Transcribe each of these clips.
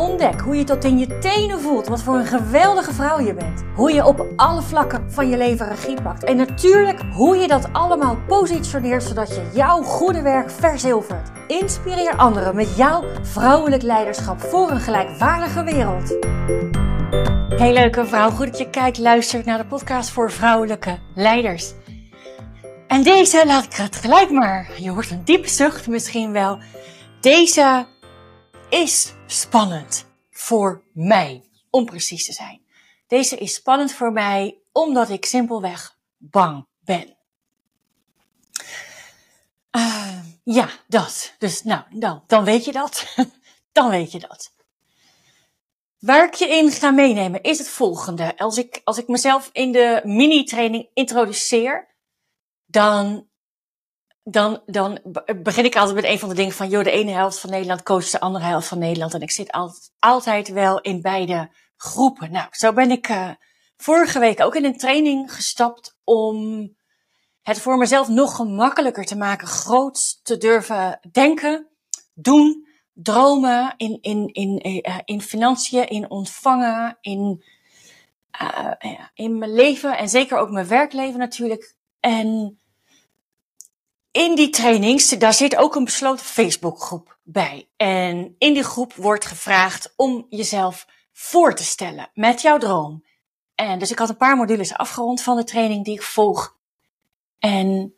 Ontdek hoe je tot in je tenen voelt wat voor een geweldige vrouw je bent. Hoe je op alle vlakken van je leven regie pakt. En natuurlijk hoe je dat allemaal positioneert zodat je jouw goede werk verzilvert. Inspireer anderen met jouw vrouwelijk leiderschap voor een gelijkwaardige wereld. Hey leuke vrouw, goed dat je kijkt, luistert naar de podcast voor vrouwelijke leiders. En deze laat ik het gelijk maar. Je hoort een diepe zucht misschien wel. Deze is spannend voor mij, om precies te zijn. Deze is spannend voor mij omdat ik simpelweg bang ben. Uh, ja, dat. Dus nou, dan, dan weet je dat. dan weet je dat. Waar ik je in ga meenemen is het volgende. Als ik, als ik mezelf in de mini-training introduceer, dan dan, dan begin ik altijd met een van de dingen van, joh, de ene helft van Nederland coacht de andere helft van Nederland. En ik zit altijd, wel in beide groepen. Nou, zo ben ik uh, vorige week ook in een training gestapt om het voor mezelf nog gemakkelijker te maken, groot te durven denken, doen, dromen in, in, in, uh, in financiën, in ontvangen, in, in mijn leven en zeker ook mijn werkleven natuurlijk. En in die trainings, daar zit ook een besloten Facebookgroep bij. En in die groep wordt gevraagd om jezelf voor te stellen met jouw droom. En dus ik had een paar modules afgerond van de training die ik volg. En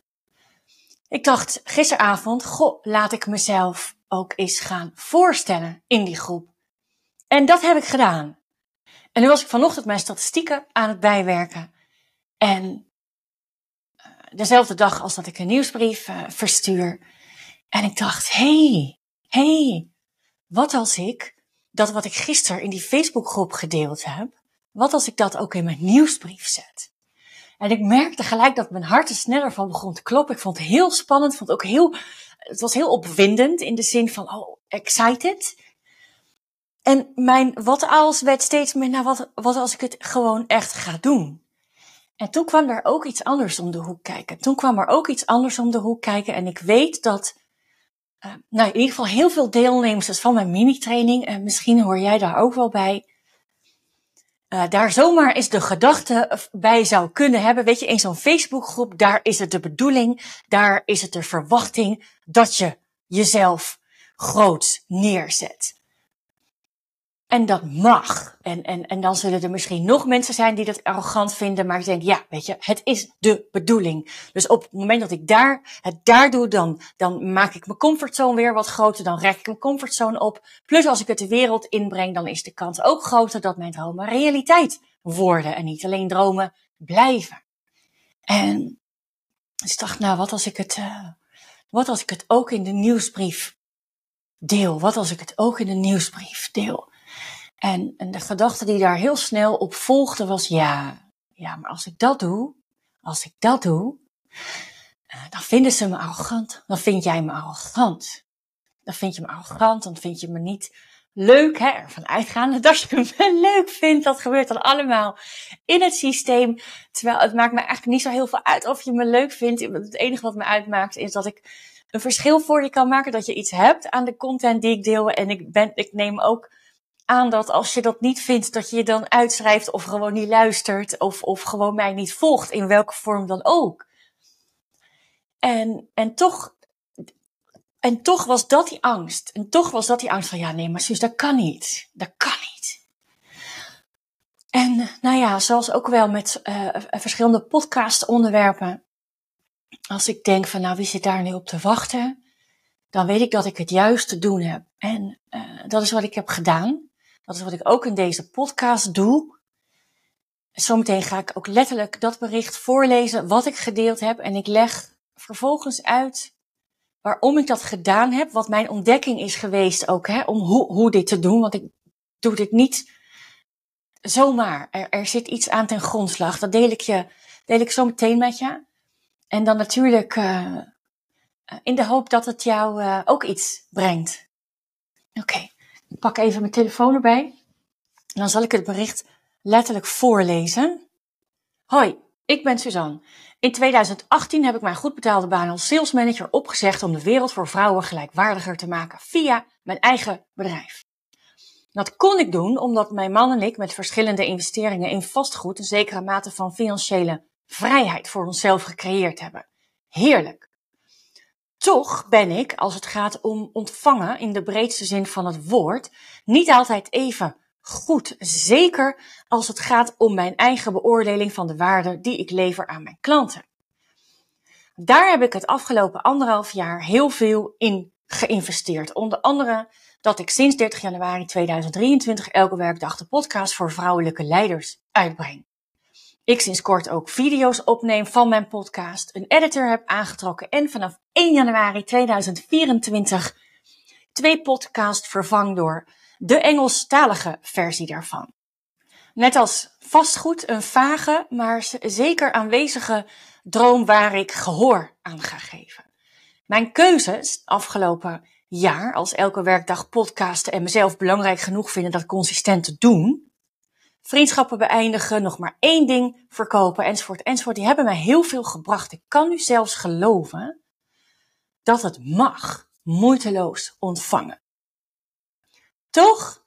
ik dacht gisteravond, goh, laat ik mezelf ook eens gaan voorstellen in die groep. En dat heb ik gedaan. En nu was ik vanochtend mijn statistieken aan het bijwerken. En dezelfde dag als dat ik een nieuwsbrief uh, verstuur. En ik dacht, hey, hey, wat als ik dat wat ik gisteren in die Facebookgroep gedeeld heb, wat als ik dat ook in mijn nieuwsbrief zet? En ik merkte gelijk dat mijn hart er sneller van begon te kloppen. Ik vond het heel spannend, vond het ook heel, het was heel opwindend in de zin van, oh, excited. En mijn wat als werd steeds meer, nou, wat, wat als ik het gewoon echt ga doen? En toen kwam er ook iets anders om de hoek kijken. Toen kwam er ook iets anders om de hoek kijken. En ik weet dat, uh, nou in ieder geval heel veel deelnemers van mijn mini-training, en misschien hoor jij daar ook wel bij, uh, daar zomaar eens de gedachte bij zou kunnen hebben. Weet je, in zo'n Facebookgroep, daar is het de bedoeling, daar is het de verwachting dat je jezelf groot neerzet. En dat mag. En, en, en dan zullen er misschien nog mensen zijn die dat arrogant vinden. Maar ik denk, ja, weet je, het is de bedoeling. Dus op het moment dat ik daar, het daar doe, dan, dan maak ik mijn comfortzone weer wat groter. Dan rek ik mijn comfortzone op. Plus als ik het de wereld inbreng, dan is de kans ook groter dat mijn dromen realiteit worden. En niet alleen dromen blijven. En dus ik dacht, nou, wat als ik het, uh, wat als ik het ook in de nieuwsbrief deel? Wat als ik het ook in de nieuwsbrief deel? En, en de gedachte die daar heel snel op volgde was, ja, ja, maar als ik dat doe, als ik dat doe, uh, dan vinden ze me arrogant. Dan vind jij me arrogant. Dan vind je me arrogant, dan vind je me niet leuk, hè, ervan uitgaande dat je me leuk vindt. Dat gebeurt dan allemaal in het systeem. Terwijl het maakt me eigenlijk niet zo heel veel uit of je me leuk vindt. Het enige wat me uitmaakt is dat ik een verschil voor je kan maken. Dat je iets hebt aan de content die ik deel. En ik ben, ik neem ook aan dat als je dat niet vindt, dat je je dan uitschrijft of gewoon niet luistert of, of gewoon mij niet volgt, in welke vorm dan ook. En, en toch, en toch was dat die angst. En toch was dat die angst van, ja nee, maar Suus, dat kan niet. Dat kan niet. En nou ja, zoals ook wel met uh, verschillende podcast onderwerpen. Als ik denk van, nou wie zit daar nu op te wachten? Dan weet ik dat ik het juist te doen heb. En uh, dat is wat ik heb gedaan. Dat is wat ik ook in deze podcast doe. Zometeen ga ik ook letterlijk dat bericht voorlezen wat ik gedeeld heb. En ik leg vervolgens uit waarom ik dat gedaan heb. Wat mijn ontdekking is geweest ook, hè, om hoe, hoe dit te doen. Want ik doe dit niet zomaar. Er, er zit iets aan ten grondslag. Dat deel ik je, deel ik zo meteen met je. En dan natuurlijk, eh, in de hoop dat het jou uh, ook iets brengt. Oké, ik pak even mijn telefoon erbij. Dan zal ik het bericht letterlijk voorlezen. Hoi, ik ben Suzanne. In 2018 heb ik mijn goed betaalde baan als salesmanager opgezegd om de wereld voor vrouwen gelijkwaardiger te maken via mijn eigen bedrijf. Dat kon ik doen omdat mijn man en ik met verschillende investeringen in vastgoed een zekere mate van financiële vrijheid voor onszelf gecreëerd hebben. Heerlijk. Toch ben ik, als het gaat om ontvangen in de breedste zin van het woord, niet altijd even goed. Zeker als het gaat om mijn eigen beoordeling van de waarde die ik lever aan mijn klanten. Daar heb ik het afgelopen anderhalf jaar heel veel in geïnvesteerd. Onder andere dat ik sinds 30 januari 2023 elke werkdag de podcast voor vrouwelijke leiders uitbreng. Ik sinds kort ook video's opneem van mijn podcast, een editor heb aangetrokken en vanaf 1 januari 2024 twee podcasts vervang door de Engelstalige versie daarvan. Net als vastgoed een vage, maar zeker aanwezige droom waar ik gehoor aan ga geven. Mijn keuzes afgelopen jaar, als elke werkdag podcasten en mezelf belangrijk genoeg vinden dat consistent te doen, vriendschappen beëindigen, nog maar één ding verkopen, enzovoort, enzovoort, die hebben mij heel veel gebracht. Ik kan nu zelfs geloven dat het mag moeiteloos ontvangen. Toch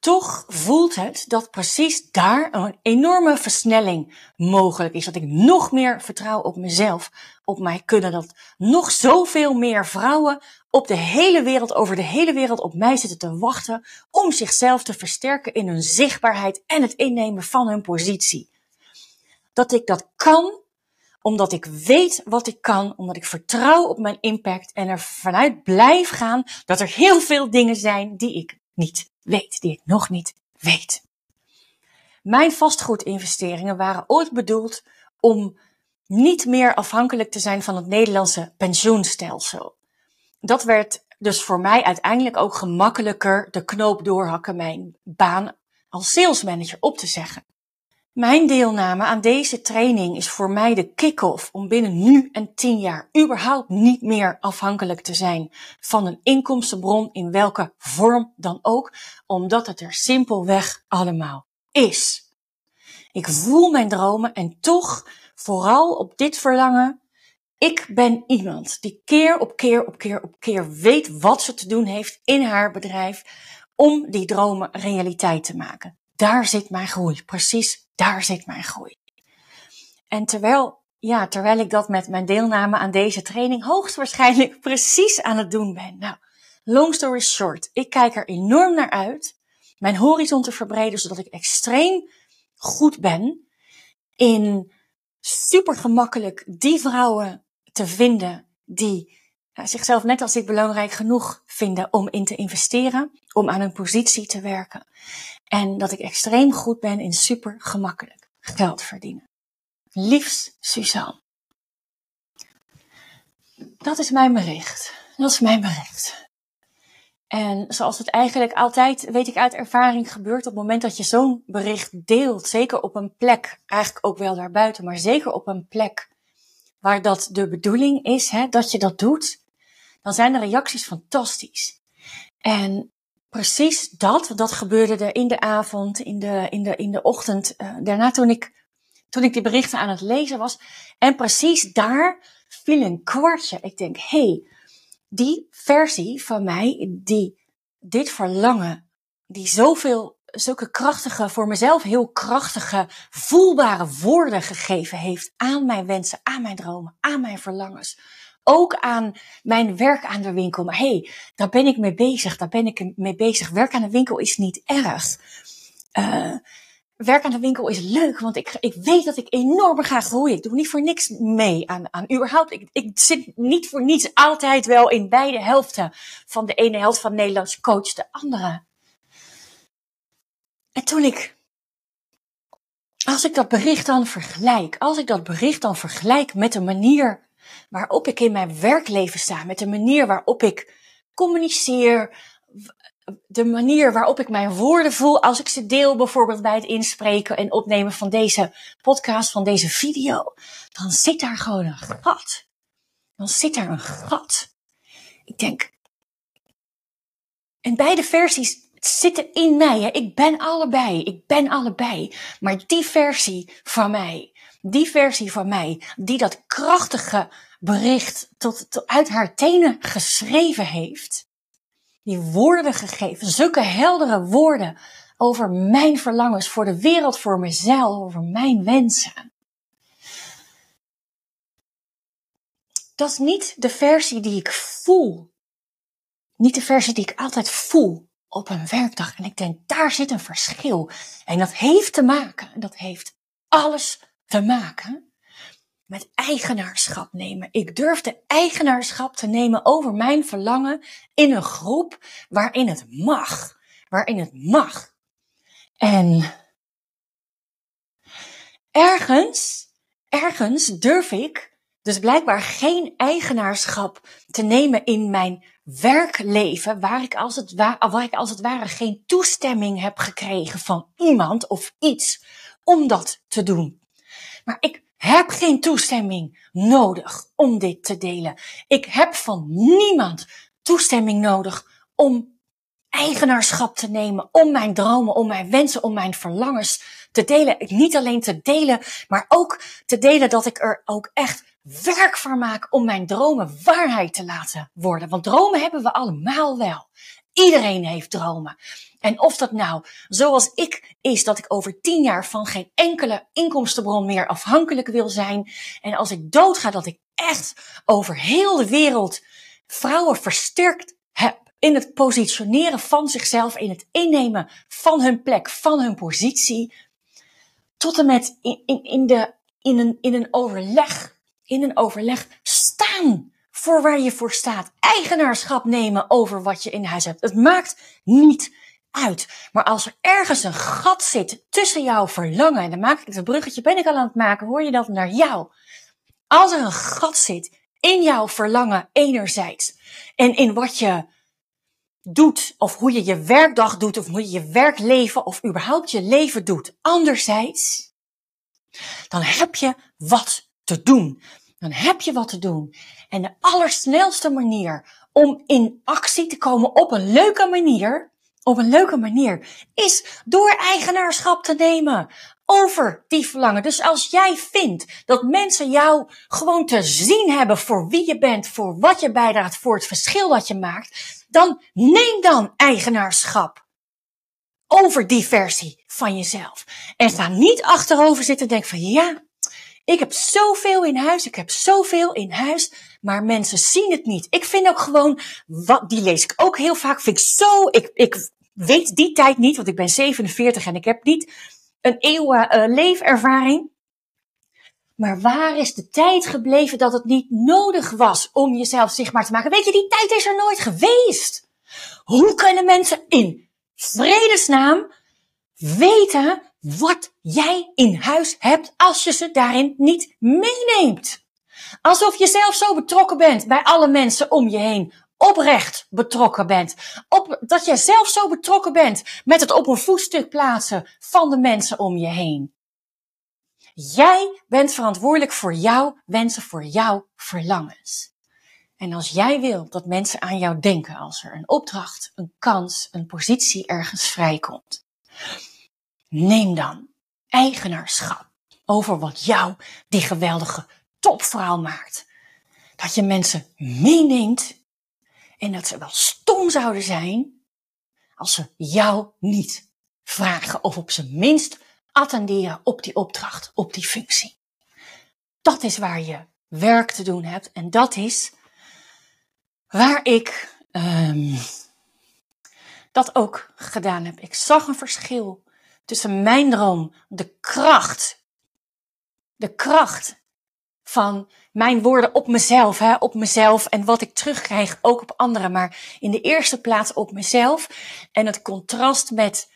toch voelt het dat precies daar een enorme versnelling mogelijk is. Dat ik nog meer vertrouw op mezelf, op mij kunnen. Dat nog zoveel meer vrouwen op de hele wereld, over de hele wereld op mij zitten te wachten om zichzelf te versterken in hun zichtbaarheid en het innemen van hun positie. Dat ik dat kan omdat ik weet wat ik kan, omdat ik vertrouw op mijn impact en er vanuit blijf gaan dat er heel veel dingen zijn die ik niet weet, die ik nog niet weet. Mijn vastgoedinvesteringen waren ooit bedoeld om niet meer afhankelijk te zijn van het Nederlandse pensioenstelsel. Dat werd dus voor mij uiteindelijk ook gemakkelijker de knoop doorhakken mijn baan als salesmanager op te zeggen. Mijn deelname aan deze training is voor mij de kick-off om binnen nu en tien jaar überhaupt niet meer afhankelijk te zijn van een inkomstenbron in welke vorm dan ook, omdat het er simpelweg allemaal is. Ik voel mijn dromen en toch, vooral op dit verlangen, ik ben iemand die keer op keer op keer op keer weet wat ze te doen heeft in haar bedrijf om die dromen realiteit te maken. Daar zit mijn groei, precies daar zit mijn groei. En terwijl, ja, terwijl ik dat met mijn deelname aan deze training hoogstwaarschijnlijk precies aan het doen ben. Nou, long story short, ik kijk er enorm naar uit mijn horizon te verbreden, zodat ik extreem goed ben in super gemakkelijk die vrouwen te vinden die zichzelf net als ik belangrijk genoeg vinden om in te investeren, om aan een positie te werken. En dat ik extreem goed ben in super gemakkelijk geld verdienen. Liefst Suzanne. Dat is mijn bericht. Dat is mijn bericht. En zoals het eigenlijk altijd, weet ik uit ervaring, gebeurt op het moment dat je zo'n bericht deelt, zeker op een plek, eigenlijk ook wel daarbuiten, maar zeker op een plek waar dat de bedoeling is, hè, dat je dat doet, dan zijn de reacties fantastisch. En precies dat, dat gebeurde er in de avond, in de, in de, in de ochtend, uh, daarna toen ik, toen ik die berichten aan het lezen was. En precies daar viel een kwartje. Ik denk, hé, hey, die versie van mij, die dit verlangen, die zoveel, zulke krachtige, voor mezelf heel krachtige, voelbare woorden gegeven heeft aan mijn wensen, aan mijn dromen, aan mijn verlangens ook aan mijn werk aan de winkel. Maar hey, daar ben ik mee bezig. Daar ben ik mee bezig. Werk aan de winkel is niet erg. Uh, werk aan de winkel is leuk, want ik, ik weet dat ik enorm ga groeien. Ik doe niet voor niks mee aan, aan überhaupt. Ik, ik zit niet voor niets altijd wel in beide helften. Van de ene helft van Nederlands coach de andere. En toen ik, als ik dat bericht dan vergelijk, als ik dat bericht dan vergelijk met de manier waarop ik in mijn werkleven sta, met de manier waarop ik communiceer, de manier waarop ik mijn woorden voel als ik ze deel, bijvoorbeeld bij het inspreken en opnemen van deze podcast, van deze video, dan zit daar gewoon een gat. dan zit er een gat. Ik denk, en beide versies zitten in mij. Hè. Ik ben allebei. Ik ben allebei. Maar die versie van mij, die versie van mij, die dat krachtige bericht tot, uit haar tenen geschreven heeft, die woorden gegeven, zulke heldere woorden over mijn verlangens voor de wereld, voor mezelf, over mijn wensen. Dat is niet de versie die ik voel. Niet de versie die ik altijd voel op een werkdag. En ik denk, daar zit een verschil. En dat heeft te maken, dat heeft alles te maken met eigenaarschap nemen. Ik durfde eigenaarschap te nemen over mijn verlangen in een groep waarin het mag. Waarin het mag. En ergens, ergens durf ik dus blijkbaar geen eigenaarschap te nemen in mijn werkleven, waar ik als het, wa waar ik als het ware geen toestemming heb gekregen van iemand of iets om dat te doen. Maar ik heb geen toestemming nodig om dit te delen. Ik heb van niemand toestemming nodig om eigenaarschap te nemen, om mijn dromen, om mijn wensen, om mijn verlangens te delen. Niet alleen te delen, maar ook te delen dat ik er ook echt werk van maak om mijn dromen waarheid te laten worden. Want dromen hebben we allemaal wel. Iedereen heeft dromen. En of dat nou, zoals ik, is dat ik over tien jaar van geen enkele inkomstenbron meer afhankelijk wil zijn. En als ik doodga, dat ik echt over heel de wereld vrouwen versterkt heb in het positioneren van zichzelf, in het innemen van hun plek, van hun positie. Tot en met in, in, in, de, in, een, in een overleg, in een overleg staan voor waar je voor staat. Eigenaarschap nemen over wat je in huis hebt. Het maakt niet uit. Maar als er ergens een gat zit tussen jouw verlangen, en dan maak ik het bruggetje, ben ik al aan het maken, hoor je dat naar jou. Als er een gat zit in jouw verlangen enerzijds en in wat je doet, of hoe je je werkdag doet, of hoe je je werkleven, of überhaupt je leven doet, anderzijds, dan heb je wat te doen. Dan heb je wat te doen. En de allersnelste manier om in actie te komen op een leuke manier, op een leuke manier, is door eigenaarschap te nemen over die verlangen. Dus als jij vindt dat mensen jou gewoon te zien hebben voor wie je bent, voor wat je bijdraagt, voor het verschil dat je maakt, dan neem dan eigenaarschap over die versie van jezelf. En ga niet achterover zitten en denk van ja, ik heb zoveel in huis, ik heb zoveel in huis, maar mensen zien het niet. Ik vind ook gewoon, wat, die lees ik ook heel vaak, vind ik zo, ik, ik weet die tijd niet, want ik ben 47 en ik heb niet een eeuw uh, leefervaring. Maar waar is de tijd gebleven dat het niet nodig was om jezelf zichtbaar te maken? Weet je, die tijd is er nooit geweest. Hoe kunnen mensen in vredesnaam weten wat jij in huis hebt als je ze daarin niet meeneemt? Alsof je zelf zo betrokken bent bij alle mensen om je heen. Oprecht betrokken bent. Op, dat je zelf zo betrokken bent met het op een voetstuk plaatsen van de mensen om je heen. Jij bent verantwoordelijk voor jouw wensen, voor jouw verlangens. En als jij wil dat mensen aan jou denken als er een opdracht, een kans, een positie ergens vrijkomt, neem dan eigenaarschap over wat jou die geweldige topvrouw maakt. Dat je mensen meeneemt en dat ze wel stom zouden zijn als ze jou niet vragen of op zijn minst attenderen op die opdracht, op die functie. Dat is waar je werk te doen hebt en dat is waar ik um, dat ook gedaan heb. Ik zag een verschil tussen mijn droom, de kracht, de kracht van mijn woorden op mezelf, hè, op mezelf en wat ik terugkrijg ook op anderen, maar in de eerste plaats op mezelf en het contrast met,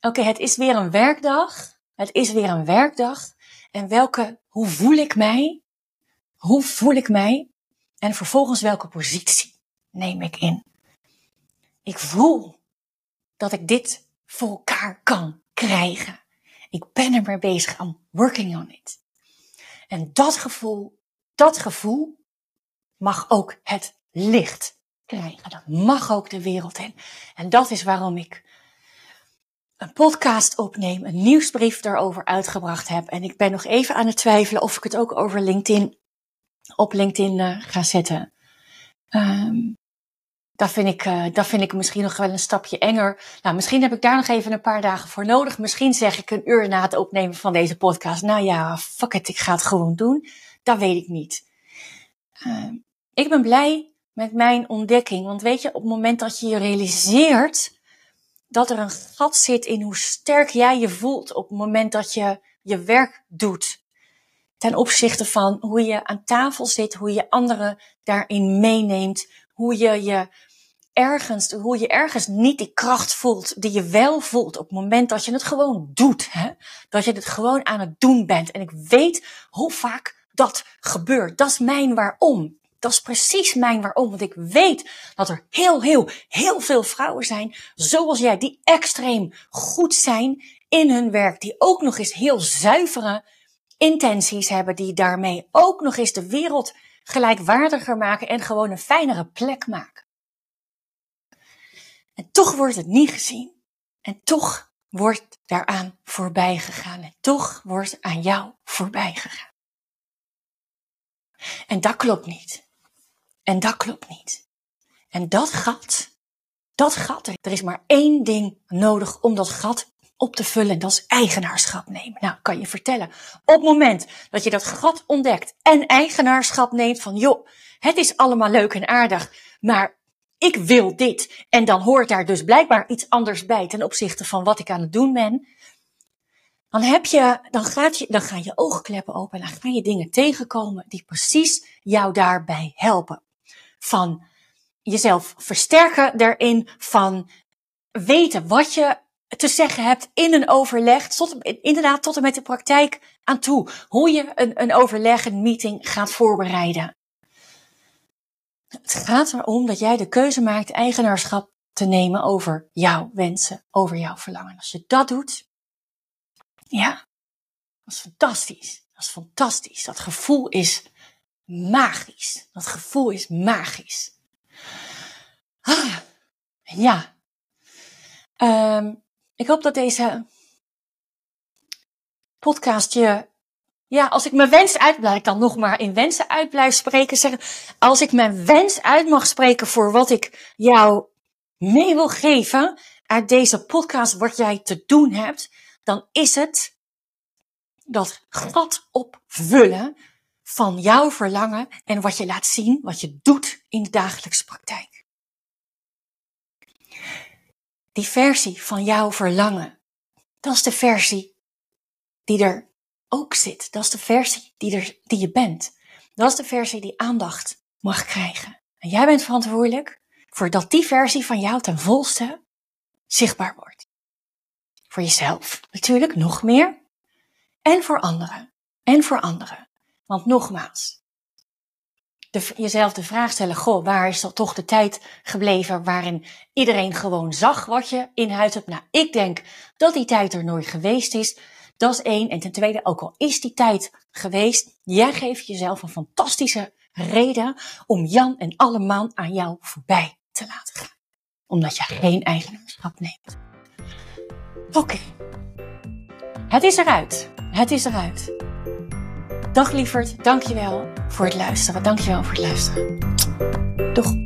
oké, het is weer een werkdag het is weer een werkdag. En welke, hoe voel ik mij? Hoe voel ik mij? En vervolgens welke positie neem ik in? Ik voel dat ik dit voor elkaar kan krijgen. Ik ben er mee bezig. I'm working on it. En dat gevoel, dat gevoel, mag ook het licht krijgen. Dat mag ook de wereld in. En dat is waarom ik een podcast opneem, een nieuwsbrief daarover uitgebracht heb. En ik ben nog even aan het twijfelen of ik het ook over LinkedIn, op LinkedIn uh, ga zetten. Um, dat vind, ik, uh, dat vind ik misschien nog wel een stapje enger. Nou, misschien heb ik daar nog even een paar dagen voor nodig. Misschien zeg ik een uur na het opnemen van deze podcast. Nou ja, fuck it, ik ga het gewoon doen. Dat weet ik niet. Uh, ik ben blij met mijn ontdekking. Want weet je, op het moment dat je je realiseert dat er een gat zit in hoe sterk jij je voelt op het moment dat je je werk doet. Ten opzichte van hoe je aan tafel zit, hoe je anderen daarin meeneemt, hoe je je ergens, hoe je ergens niet die kracht voelt die je wel voelt op het moment dat je het gewoon doet. Hè? Dat je het gewoon aan het doen bent. En ik weet hoe vaak dat gebeurt. Dat is mijn waarom. Dat is precies mijn waarom. Want ik weet dat er heel, heel, heel veel vrouwen zijn, zoals jij, die extreem goed zijn in hun werk. Die ook nog eens heel zuivere intenties hebben. Die daarmee ook nog eens de wereld gelijkwaardiger maken en gewoon een fijnere plek maken. En toch wordt het niet gezien. En toch wordt daaraan voorbij gegaan. En toch wordt aan jou voorbij gegaan. En dat klopt niet. En dat klopt niet. En dat gat, dat gat, er is maar één ding nodig om dat gat op te vullen. En dat is eigenaarschap nemen. Nou, kan je vertellen. Op het moment dat je dat gat ontdekt en eigenaarschap neemt van, joh, het is allemaal leuk en aardig, maar ik wil dit. En dan hoort daar dus blijkbaar iets anders bij ten opzichte van wat ik aan het doen ben. Dan heb je, dan gaat je, dan gaan je oogkleppen open en dan ga je dingen tegenkomen die precies jou daarbij helpen. Van jezelf versterken daarin, van weten wat je te zeggen hebt in een overleg, tot, inderdaad tot en met de praktijk aan toe. Hoe je een, een overleg, een meeting gaat voorbereiden. Het gaat erom dat jij de keuze maakt eigenaarschap te nemen over jouw wensen, over jouw verlangen. Als je dat doet, ja, dat is fantastisch. Dat is fantastisch. Dat gevoel is magisch. Dat gevoel is magisch. Ah, ja. Um, ik hoop dat deze podcast je ja, als ik mijn wens uit, ik dan nog maar in wensen uit spreken. Zeggen, als ik mijn wens uit mag spreken voor wat ik jou mee wil geven uit deze podcast, wat jij te doen hebt, dan is het dat gat opvullen van jouw verlangen en wat je laat zien, wat je doet in de dagelijkse praktijk. Die versie van jouw verlangen, dat is de versie die er ook zit. Dat is de versie die, er, die je bent. Dat is de versie die aandacht mag krijgen. En jij bent verantwoordelijk voor dat die versie van jou ten volste zichtbaar wordt. Voor jezelf natuurlijk nog meer. En voor anderen. En voor anderen. Want nogmaals, jezelf de vraag stellen, goh, waar is dat toch de tijd gebleven waarin iedereen gewoon zag wat je in huis hebt? Nou, ik denk dat die tijd er nooit geweest is. Dat is één. En ten tweede, ook al is die tijd geweest, jij geeft jezelf een fantastische reden om Jan en alle man aan jou voorbij te laten gaan. Omdat je geen eigenaarschap neemt. Oké. Het is eruit. Het is eruit. Dag lieverd, dankjewel voor het luisteren. Dankjewel voor het luisteren. Doeg.